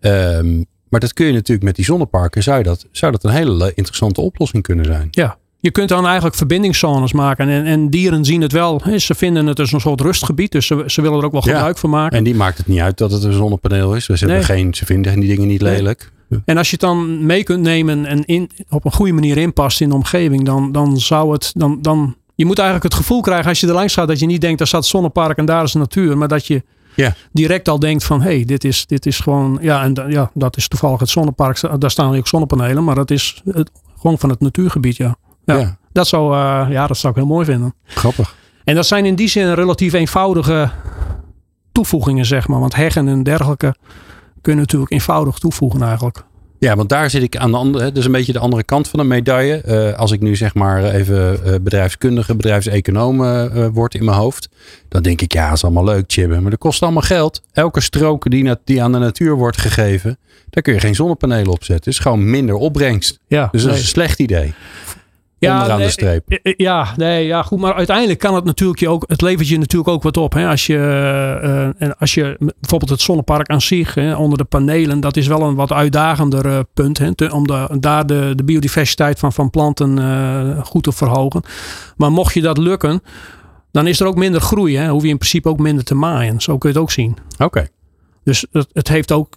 Ehm, maar dat kun je natuurlijk met die zonneparken, zou, dat, zou dat een hele le- interessante oplossing kunnen zijn. Ja. Je kunt dan eigenlijk verbindingszones maken. En, en dieren zien het wel. Ze vinden het als een soort rustgebied. Dus ze, ze willen er ook wel Ja. gebruik van maken. En die maakt het niet uit dat het een zonnepaneel is. Ze, hebben Nee. geen, ze vinden die dingen niet Nee. En als je het dan mee kunt nemen en in, op een goede manier inpast in de omgeving, dan, dan zou het. Dan, dan, je moet eigenlijk het gevoel krijgen als je er langs gaat dat je niet denkt, daar staat het zonnepark en daar is de natuur. Maar dat je Ja. direct al denkt van hé, hey, dit, is, dit is gewoon. Ja, en ja, dat is toevallig het zonnepark. Daar staan ook zonnepanelen, maar dat is het, gewoon van het natuurgebied. Ja. Ja. Ja. Dat, zou, eh, ja, dat zou ik heel mooi vinden. Grappig. En dat zijn in die zin relatief eenvoudige toevoegingen, zeg maar. Want heggen en dergelijke kun je natuurlijk eenvoudig toevoegen eigenlijk. Ja, want daar zit ik aan de andere, dus een beetje de andere kant van de medaille. Uh, als ik nu zeg maar even uh, bedrijfskundige, bedrijfseconoom uh, word in mijn hoofd, dan denk ik ja, is allemaal leuk chibben, maar dat kost allemaal geld. Elke strook die, die aan de natuur wordt gegeven, daar kun je geen zonnepanelen op zetten. Het is gewoon minder opbrengst. Ja, dus dat is een slecht idee ja, de streep. Eh, eh, ja, nee, ja, goed. Maar uiteindelijk kan het natuurlijk je ook, het levert je natuurlijk ook wat op. Hè? Als, je, uh, en als je bijvoorbeeld het zonnepark aan zich, hè, onder de panelen, dat is wel een wat uitdagender punt. Hè, om de, daar de, de biodiversiteit van, van planten uh, goed te verhogen. Maar mocht je dat lukken, dan is er ook minder groei. Hè? Hoef je in principe ook minder te maaien. Zo kun je het ook zien. Oké. Dus het, het heeft ook,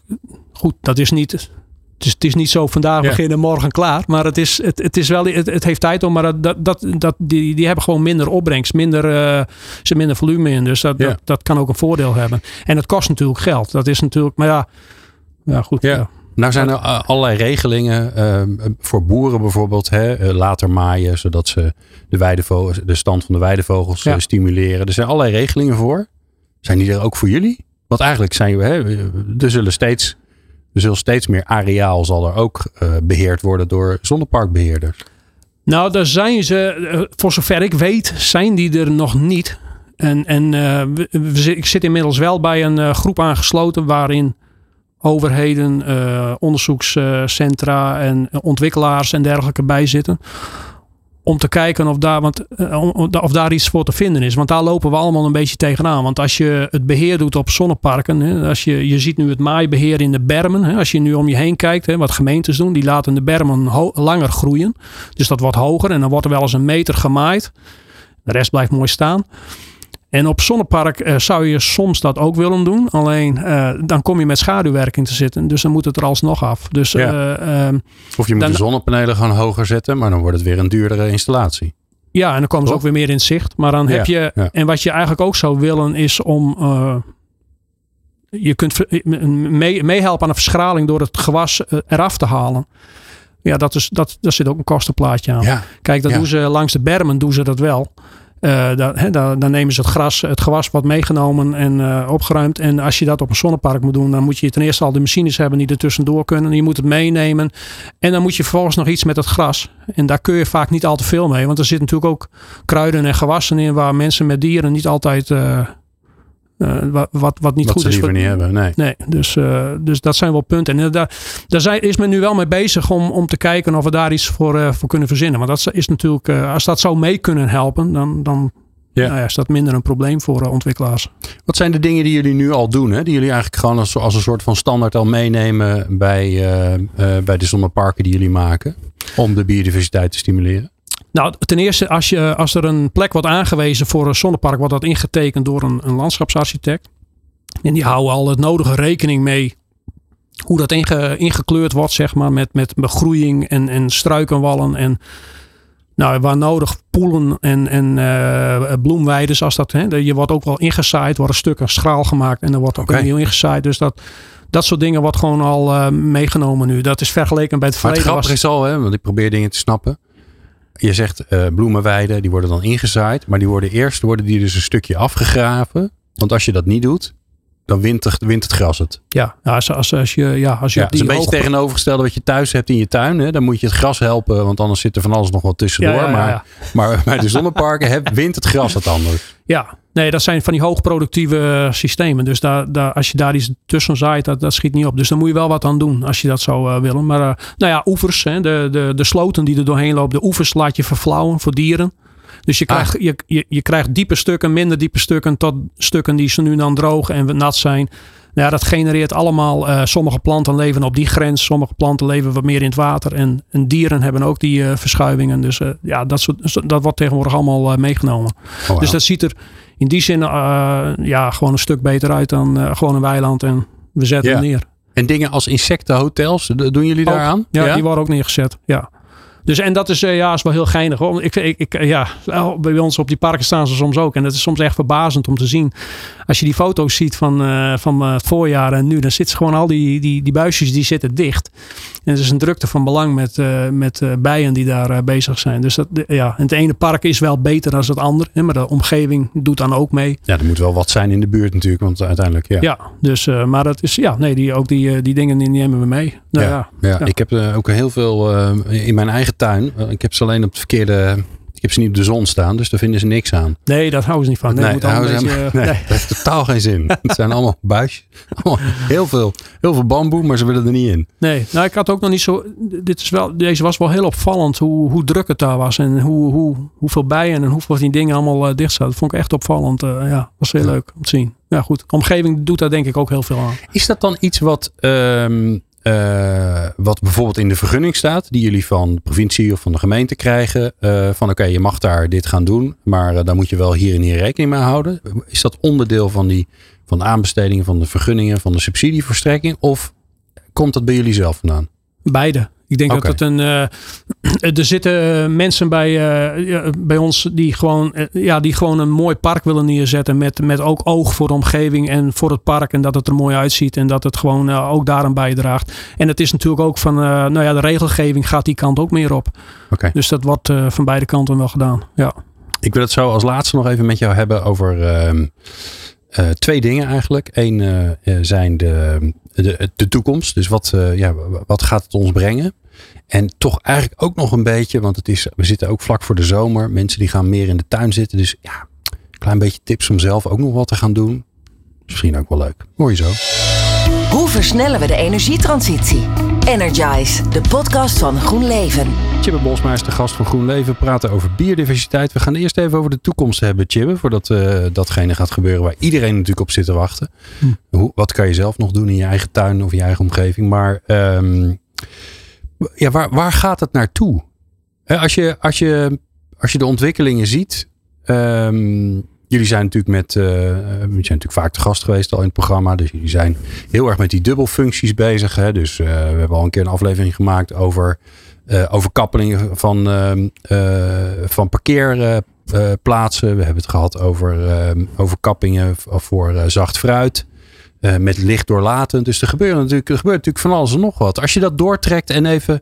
goed, dat is niet dus het is niet zo vandaag beginnen, morgen klaar. Maar het, is, het, het, is wel, het, het heeft tijd om. Maar dat, dat, dat, die, die hebben gewoon minder opbrengst, minder, uh, ze minder volume in. Dus dat, dat, dat, kan ook een voordeel hebben. En het kost natuurlijk geld. Dat is natuurlijk, maar ja, ja goed. Ja. Nou zijn er allerlei regelingen uh, voor boeren bijvoorbeeld. Hè, eh, later maaien, zodat ze de, weidevogels, de stand van de weidevogels ja. stimuleren. Er zijn allerlei regelingen voor. Zijn die er ook voor jullie? Want eigenlijk zijn we, hè, er zullen steeds er zullen steeds meer areaal zal er ook uh, beheerd worden door zonneparkbeheerders. Nou, daar zijn ze, eh, voor zover ik weet, zijn die er nog niet. En, en we, ik zit inmiddels wel bij een groep aangesloten waarin overheden, onderzoekscentra en ontwikkelaars en dergelijke bij zitten om te kijken of daar, want, eh, of daar iets voor te vinden is. Want daar lopen we allemaal een beetje tegenaan. Want als je het beheer doet op zonneparken, als je, je ziet nu het maaibeheer in de bermen. Als je nu om je heen kijkt, wat gemeentes doen, die laten de bermen langer groeien. Dus dat wordt hoger en dan wordt er wel eens een meter gemaaid. De rest blijft mooi staan. En op zonnepark uh, zou je soms dat ook willen doen. Alleen uh, dan kom je met schaduwwerking te zitten. Dus dan moet het er alsnog af. Dus, ja. uh, of je moet de zonnepanelen gewoon hoger zetten. Maar dan wordt het weer een duurdere installatie. Ja, en dan komen ze ook weer meer in zicht. Maar dan heb je. Ja. En wat je eigenlijk ook zou willen is om. je kunt meehelpen mee aan de verschraling door het gewas eraf te halen. Ja, dat is, dat, daar zit ook een kostenplaatje aan. Kijk, dat doen ze langs de bermen doen ze dat wel. Uh, dan, dan, nemen ze het gras, het gewas wat meegenomen en uh, opgeruimd. En als je dat op een zonnepark moet doen, dan moet je ten eerste al de machines hebben die er tussendoor kunnen. Je moet het meenemen. En dan moet je vervolgens nog iets met het gras. En daar kun je vaak niet al te veel mee. Want er zitten natuurlijk ook kruiden en gewassen in waar mensen met dieren niet altijd uh, uh, wat, wat niet wat goed is. liever niet hebben, nee. nee dus, uh, dus dat zijn wel punten. En daar, daar zijn, is men nu wel mee bezig om, om te kijken of we daar iets voor, uh, voor kunnen verzinnen. Want dat is natuurlijk, als dat zou mee kunnen helpen, dan, dan ja. Nou ja, is dat minder een probleem voor ontwikkelaars. Wat zijn de dingen die jullie nu al doen? Hè? Die jullie eigenlijk gewoon als, als een soort van standaard al meenemen bij, bij de zonneparken die jullie maken? Om de biodiversiteit te stimuleren? Nou, ten eerste, als, je, als er een plek wordt aangewezen voor een zonnepark, wordt dat ingetekend door een, een landschapsarchitect. En die houden al het nodige rekening mee hoe dat inge, ingekleurd wordt, zeg maar, met, met begroeiing en, en struikenwallen en nou, waar nodig poelen en, en uh, bloemweiden, zoals dat. Hè, je wordt ook wel ingezaaid, wordt een stuk een straal gemaakt en dan wordt ook okay. nieuw ingezaaid. Dus dat, dat soort dingen wordt gewoon al uh, meegenomen nu. Dat is vergeleken bij het verleden. Maar het grappige is al, hè, want ik probeer dingen te snappen je zegt uh, bloemenweiden, die worden dan ingezaaid. Maar die worden eerst worden die dus een stukje afgegraven. Want als je dat niet doet, dan wint, het, wint het gras het. Ja, als, als, als je, ja, als je ja, het is een beetje tegenovergestelde wat je thuis hebt in je tuin. Hè? Dan moet je het gras helpen, want anders zit er van alles nog wat tussendoor. Ja, ja, maar, maar bij de zonneparken heb, wint het gras het anders. *laughs* Ja, nee, dat zijn van die hoogproductieve systemen. Dus daar, daar, als je daar iets tussen zaait, dat, dat schiet niet op. Dus daar moet je wel wat aan doen als je dat zou uh, willen. Maar uh, nou ja, oevers, hè, de, de, de sloten die er doorheen lopen, de oevers laat je verflauwen voor dieren. Dus je krijgt, ah. je, je, je, krijgt diepe stukken, minder diepe stukken, tot stukken die ze nu dan droog en nat zijn. Nou ja, dat genereert allemaal. Uh, sommige planten leven op die grens, sommige planten leven wat meer in het water. En, en dieren hebben ook die uh, verschuivingen. Dus uh, ja, dat, soort, dat wordt tegenwoordig allemaal meegenomen. Oh, dus dat ziet er in die zin ja, gewoon een stuk beter uit dan gewoon een weiland en we zetten hem neer. En dingen als insectenhotels, doen jullie daaraan? Ja, ja, die worden ook neergezet. Ja. Dus en dat is, uh, ja, is wel heel geinig. Hoor. Ik, ik, ik, ja, bij ons op die parken staan ze soms ook. En het is soms echt verbazend om te zien. Als je die foto's ziet van, uh, van het voorjaar en nu, dan zitten gewoon al die, die, die buisjes die zitten dicht. En er is een drukte van belang met, uh, met bijen die daar bezig zijn. Dus dat, ja, het ene park is wel beter dan het andere. Hè, maar de omgeving doet dan ook mee. Ja, er moet wel wat zijn in de buurt natuurlijk, want uiteindelijk, ja. Ja, dus, maar dat is, ja, nee, die, ook die, die dingen die nemen we mee. Nou, ja, ja, ja, ik heb ook heel veel in mijn eigen tuin. ik heb ze alleen op het verkeerde ik heb ze niet op de zon staan, dus daar vinden ze niks aan. Nee, dat houden ze niet van. Nee, nee, daar beetje, *laughs* nee, nee, dat heeft totaal geen zin. *laughs* het zijn allemaal buisjes. heel, veel, heel veel bamboe, maar ze willen er niet in. Nee, nou ik had ook nog niet zo... Dit is wel, deze was wel heel opvallend hoe, hoe druk het daar was. En hoe, hoe, hoeveel bijen en hoeveel die dingen allemaal uh, dicht zaten. Dat vond ik echt opvallend. Uh, ja, was heel leuk om te zien. Ja goed, omgeving doet daar denk ik ook heel veel aan. Is dat dan iets wat... Um, uh, wat bijvoorbeeld in de vergunning staat, die jullie van de provincie of van de gemeente krijgen. Uh, van oké, je mag daar dit gaan doen, maar uh, daar moet je wel hier en hier rekening mee houden. Is dat onderdeel van, die, van de aanbestedingen, van de vergunningen, van de subsidieverstrekking? Of komt dat bij jullie zelf vandaan? Beide. Ik denk dat het een. Uh, *clears throat* er zitten mensen bij, uh, bij ons die gewoon, uh, ja, die gewoon een mooi park willen neerzetten. Met, met ook oog voor de omgeving en voor het park. En dat het er mooi uitziet. En dat het gewoon ook daaraan bijdraagt. En het is natuurlijk ook van. nou ja, de regelgeving gaat die kant ook meer op. Okay. Dus dat wordt van beide kanten wel gedaan. Ja. Ik wil het zo als laatste nog even met jou hebben over. Ehm, uh, twee dingen eigenlijk. Eén uh, zijn de, de, toekomst. Dus wat, uh, ja, wat gaat het ons brengen? En toch eigenlijk ook nog een beetje, want het is, we zitten ook vlak voor de zomer. Mensen die gaan meer in de tuin zitten. Dus ja, een klein beetje tips om zelf ook nog wat te gaan doen. Misschien ook wel leuk. Je zo. Hoe versnellen we de energietransitie? Energize, de podcast van GroenLeven. Chibbe Bosma is de gast van GroenLeven. We praten over biodiversiteit. We gaan eerst even over de toekomst hebben, Chibbe. Voordat uh, datgene gaat gebeuren waar iedereen natuurlijk op zit te wachten. Hm. Hoe, wat kan je zelf nog doen in je eigen tuin of je eigen omgeving? Maar um, ja, waar, waar gaat het naartoe? als, je, als, je, als je de ontwikkelingen ziet. Um, Jullie zijn natuurlijk met, uh, zijn natuurlijk vaak te gast geweest al in het programma. Dus jullie zijn heel erg met die dubbelfuncties bezig. Hè? Dus uh, we hebben al een keer een aflevering gemaakt over uh, overkappelingen van, van parkeerplaatsen. we hebben het gehad over overkappingen voor zacht fruit. met licht doorlatend. Dus er, gebeuren natuurlijk, er gebeurt natuurlijk van alles en nog wat. Als je dat doortrekt en even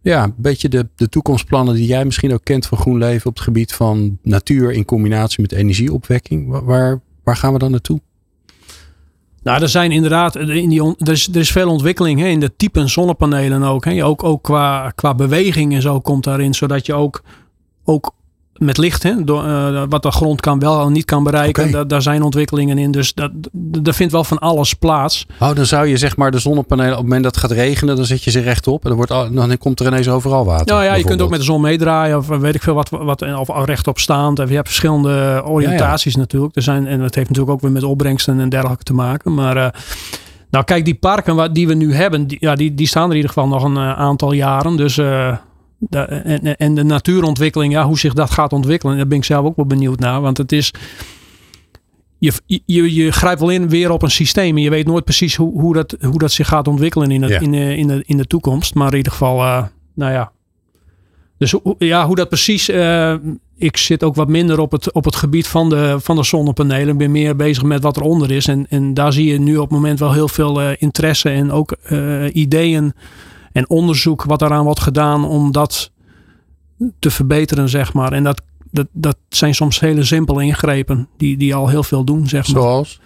ja, een beetje de, de toekomstplannen die jij misschien ook kent van GroenLeven op het gebied van natuur in combinatie met energieopwekking. Waar, waar gaan we dan naartoe? Nou, er zijn inderdaad, in die, er, is, er is veel ontwikkeling hè, in de type zonnepanelen ook. Hè. Ook, ook qua, qua beweging en zo komt daarin, zodat je ook, ook met licht, hè, door, uh, wat de grond kan wel en niet kan bereiken. Okay. daar zijn ontwikkelingen in. Dus dat, er vindt wel van alles plaats. Oh, dan zou je zeg maar de zonnepanelen, op het moment dat het gaat regenen, dan zet je ze rechtop. En dan, wordt, dan komt er ineens overal water. Nou ja, je kunt ook met de zon meedraaien of weet ik veel wat, wat of rechtop staand. Je hebt verschillende oriëntaties ja, ja. natuurlijk. Er zijn, en dat heeft natuurlijk ook weer met opbrengsten en dergelijke te maken. Maar uh, nou kijk, die parken die we nu hebben, die, ja, die, die staan er in ieder geval nog een aantal jaren. Dus uh, de, en, en, de natuurontwikkeling, ja, hoe zich dat gaat ontwikkelen, daar ben ik zelf ook wel benieuwd naar. Want het is. Je, je, je grijpt wel in weer op een systeem. En je weet nooit precies hoe, hoe, dat, hoe dat zich gaat ontwikkelen in, het, ja. in, de, in, de, in de toekomst. Maar in ieder geval, uh, nou ja. Dus ja, hoe dat precies. Uh, ik zit ook wat minder op het, op het gebied van de, van de zonnepanelen. Ik ben meer bezig met wat eronder is. En, en daar zie je nu op het moment wel heel veel uh, interesse en ook ideeën en onderzoek wat daaraan wordt gedaan om dat te verbeteren, zeg maar. En dat, dat, dat zijn soms hele simpele ingrepen die, die al heel veel doen, zeg maar. Zoals?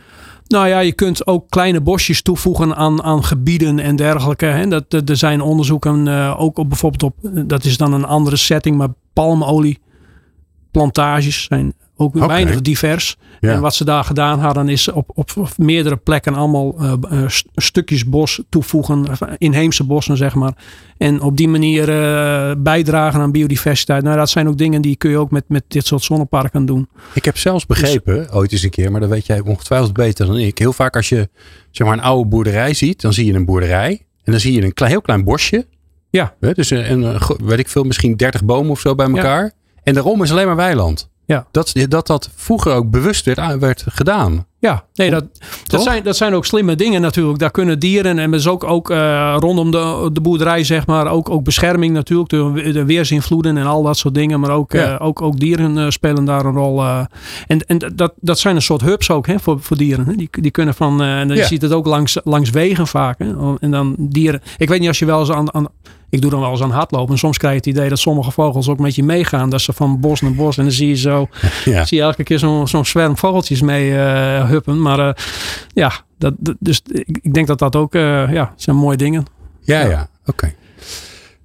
Nou ja, je kunt ook kleine bosjes toevoegen aan, aan gebieden en dergelijke. Hè. Dat, dat, er zijn onderzoeken uh, ook op bijvoorbeeld op, dat is dan een andere setting, maar palmolie plantages zijn ook okay. weinig divers. Ja. En wat ze daar gedaan hadden is op, op, meerdere plekken allemaal uh, uh, stukjes bos toevoegen. Inheemse bossen zeg maar. En op die manier uh, bijdragen aan biodiversiteit. Nou dat zijn ook dingen die kun je ook met, met dit soort zonneparken doen. Ik heb zelfs begrepen, dus, ooit eens een keer, maar dat weet jij ongetwijfeld beter dan ik. Heel vaak als je zeg maar een oude boerderij ziet, dan zie je een boerderij. En dan zie je een klein, heel klein bosje. Ja. Dus een, een, weet ik veel, misschien 30 bomen of zo bij elkaar. Ja. En daarom is alleen maar weiland. Ja. Dat, dat dat vroeger ook bewust werd, werd gedaan. Ja, nee, dat, dat, zijn, dat zijn ook slimme dingen natuurlijk. Daar kunnen dieren en dus ook, ook uh, rondom de, de boerderij, zeg maar, ook, ook bescherming natuurlijk, de, de weersinvloeden en al dat soort dingen. Maar ook, ja. uh, ook, ook dieren uh, spelen daar een rol. en en dat, dat zijn een soort hubs ook hè, voor, voor dieren. Hè. Die, die kunnen van, en je ja. ziet het ook langs, langs wegen vaak. Hè. En dan dieren. Ik weet niet als je wel eens aan, aan ik doe dan wel eens aan hardlopen. En soms krijg je het idee dat sommige vogels ook met je meegaan. Dat ze van bos naar bos. En dan zie je zo. *laughs* Ja. Zie je elke keer zo'n zo'n zwerm vogeltjes mee uh, huppen. Maar uh, ja, dat, dus ik, ik, denk dat dat ook. Uh, ja, zijn mooie dingen. Ja, ja. ja. Oké. Okay.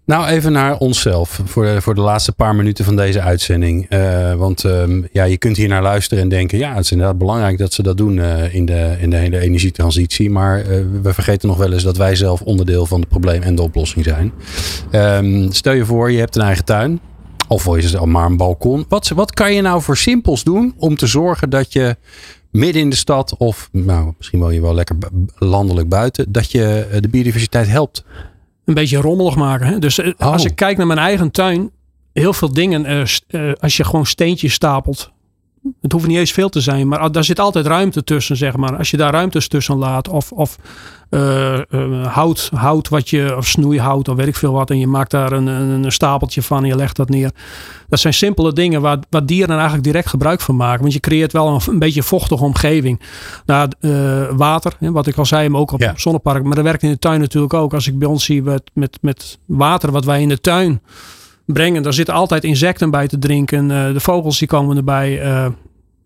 Nou, even naar onszelf voor de, voor de laatste paar minuten van deze uitzending. Uh, want um, ja, je kunt hier naar luisteren en denken: ja, het is inderdaad belangrijk dat ze dat doen uh, in, de, in, de, de energietransitie. Maar uh, we vergeten nog wel eens dat wij zelf onderdeel van het probleem en de oplossing zijn. Um, stel je voor, je hebt een eigen tuin. Of is het al maar een balkon. Wat, wat kan je nou voor simpels doen om te zorgen dat je midden in de stad of nou, misschien wel je wel lekker landelijk buiten, dat je de biodiversiteit helpt? Een beetje rommelig maken. Hè? Dus oh. als ik kijk naar mijn eigen tuin, heel veel dingen, uh, uh, als je gewoon steentjes stapelt. Het hoeft niet eens veel te zijn, maar daar zit altijd ruimte tussen, zeg maar. Als je daar ruimtes tussen laat, of, of uh, hout, hout wat je, of snoeihout, of weet ik veel wat, en je maakt daar een, een, een, stapeltje van en je legt dat neer. Dat zijn simpele dingen waar, waar dieren eigenlijk direct gebruik van maken. Want je creëert wel een, een beetje vochtige omgeving. Nou, uh, water, hè, wat ik al zei, maar ook op, ja. op zonnepark. Maar dat werkt in de tuin natuurlijk ook. Als ik bij ons zie met, met, met water wat wij in de tuin brengen. Daar zitten altijd insecten bij te drinken. Uh, de vogels die komen erbij. Uh,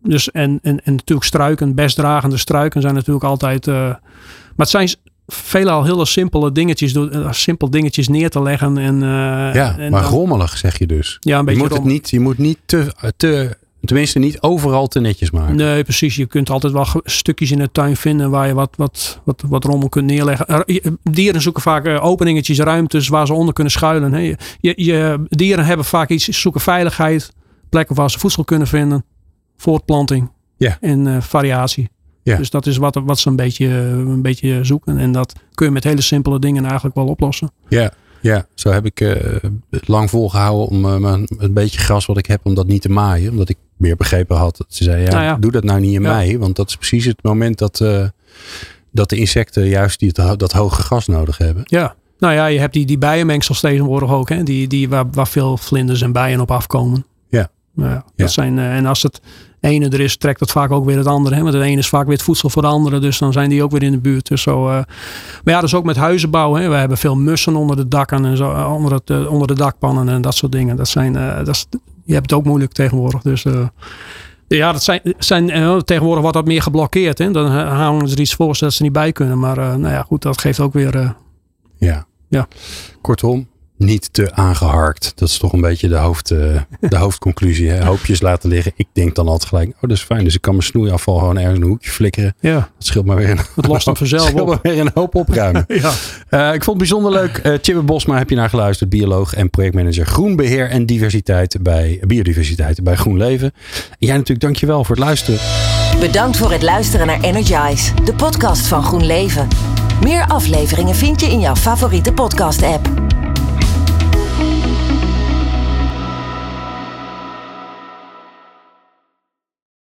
dus en, en, en natuurlijk struiken, bestdragende struiken zijn natuurlijk altijd. Uh, maar het zijn veelal hele simpele dingetjes, simpel dingetjes neer te leggen. En, ja, en maar dan, rommelig zeg je dus. Ja, een beetje je moet het niet, Je moet niet te, te Tenminste, niet overal te netjes maken. Nee, precies. Je kunt altijd wel stukjes in de tuin vinden waar je wat, wat, wat, wat rommel kunt neerleggen. Dieren zoeken vaak openingetjes, ruimtes waar ze onder kunnen schuilen. Je, je, dieren hebben vaak iets, zoeken veiligheid, plekken waar ze voedsel kunnen vinden, voortplanting ja. en uh, variatie. Ja. Dus dat is wat, wat ze een beetje, een beetje zoeken. En dat kun je met hele simpele dingen eigenlijk wel oplossen. Ja. Ja, zo heb ik uh, lang volgehouden om uh, een beetje gras wat ik heb, om dat niet te maaien. Omdat ik meer begrepen had. Dat ze zei, ja, nou ja. doe dat nou niet in ja. mei. Want dat is precies het moment dat, uh, dat de insecten juist die, dat, dat hoge gras nodig hebben. Ja, nou ja, je hebt die, die bijenmengsels tegenwoordig ook. Hè? Die, die, waar, waar veel vlinders en bijen op afkomen. Ja. Nou ja, dat Zijn, en als het ene er is, trekt het vaak ook weer het andere. Hè? Want het ene is vaak weer het voedsel voor de andere. Dus dan zijn die ook weer in de buurt. Dus zo, uh, maar ja, dus ook met huizenbouw. Hè? We hebben veel mussen onder de dakken en zo, onder, het, onder de dakpannen en dat soort dingen. Dat zijn, uh, dat is, je hebt het ook moeilijk tegenwoordig. Dus ja, dat zijn, zijn, tegenwoordig wordt dat meer geblokkeerd. Hè? Dan houden ze er iets voor zodat ze niet bij kunnen. Maar nou ja, goed, dat geeft ook weer... ja. ja. Kortom, niet te aangeharkt. Dat is toch een beetje de, hoofd, uh, de *laughs* hoofdconclusie. Hè? Hoopjes laten liggen. Ik denk dan altijd gelijk, oh dat is fijn. Dus ik kan mijn snoeiafval gewoon ergens in een hoekje flikkeren. Ja. Dat scheelt maar weer een, het lost hem vanzelf op. weer een hoop opruimen. *laughs* ja. Uh, ik vond het bijzonder leuk. Uh, Chibbe Bosma heb je naar geluisterd. Bioloog en projectmanager groenbeheer en diversiteit bij biodiversiteit bij GroenLeven. En jij natuurlijk dankjewel voor het luisteren. Bedankt voor het luisteren naar Energize, de podcast van GroenLeven. Meer afleveringen vind je in jouw favoriete podcast app.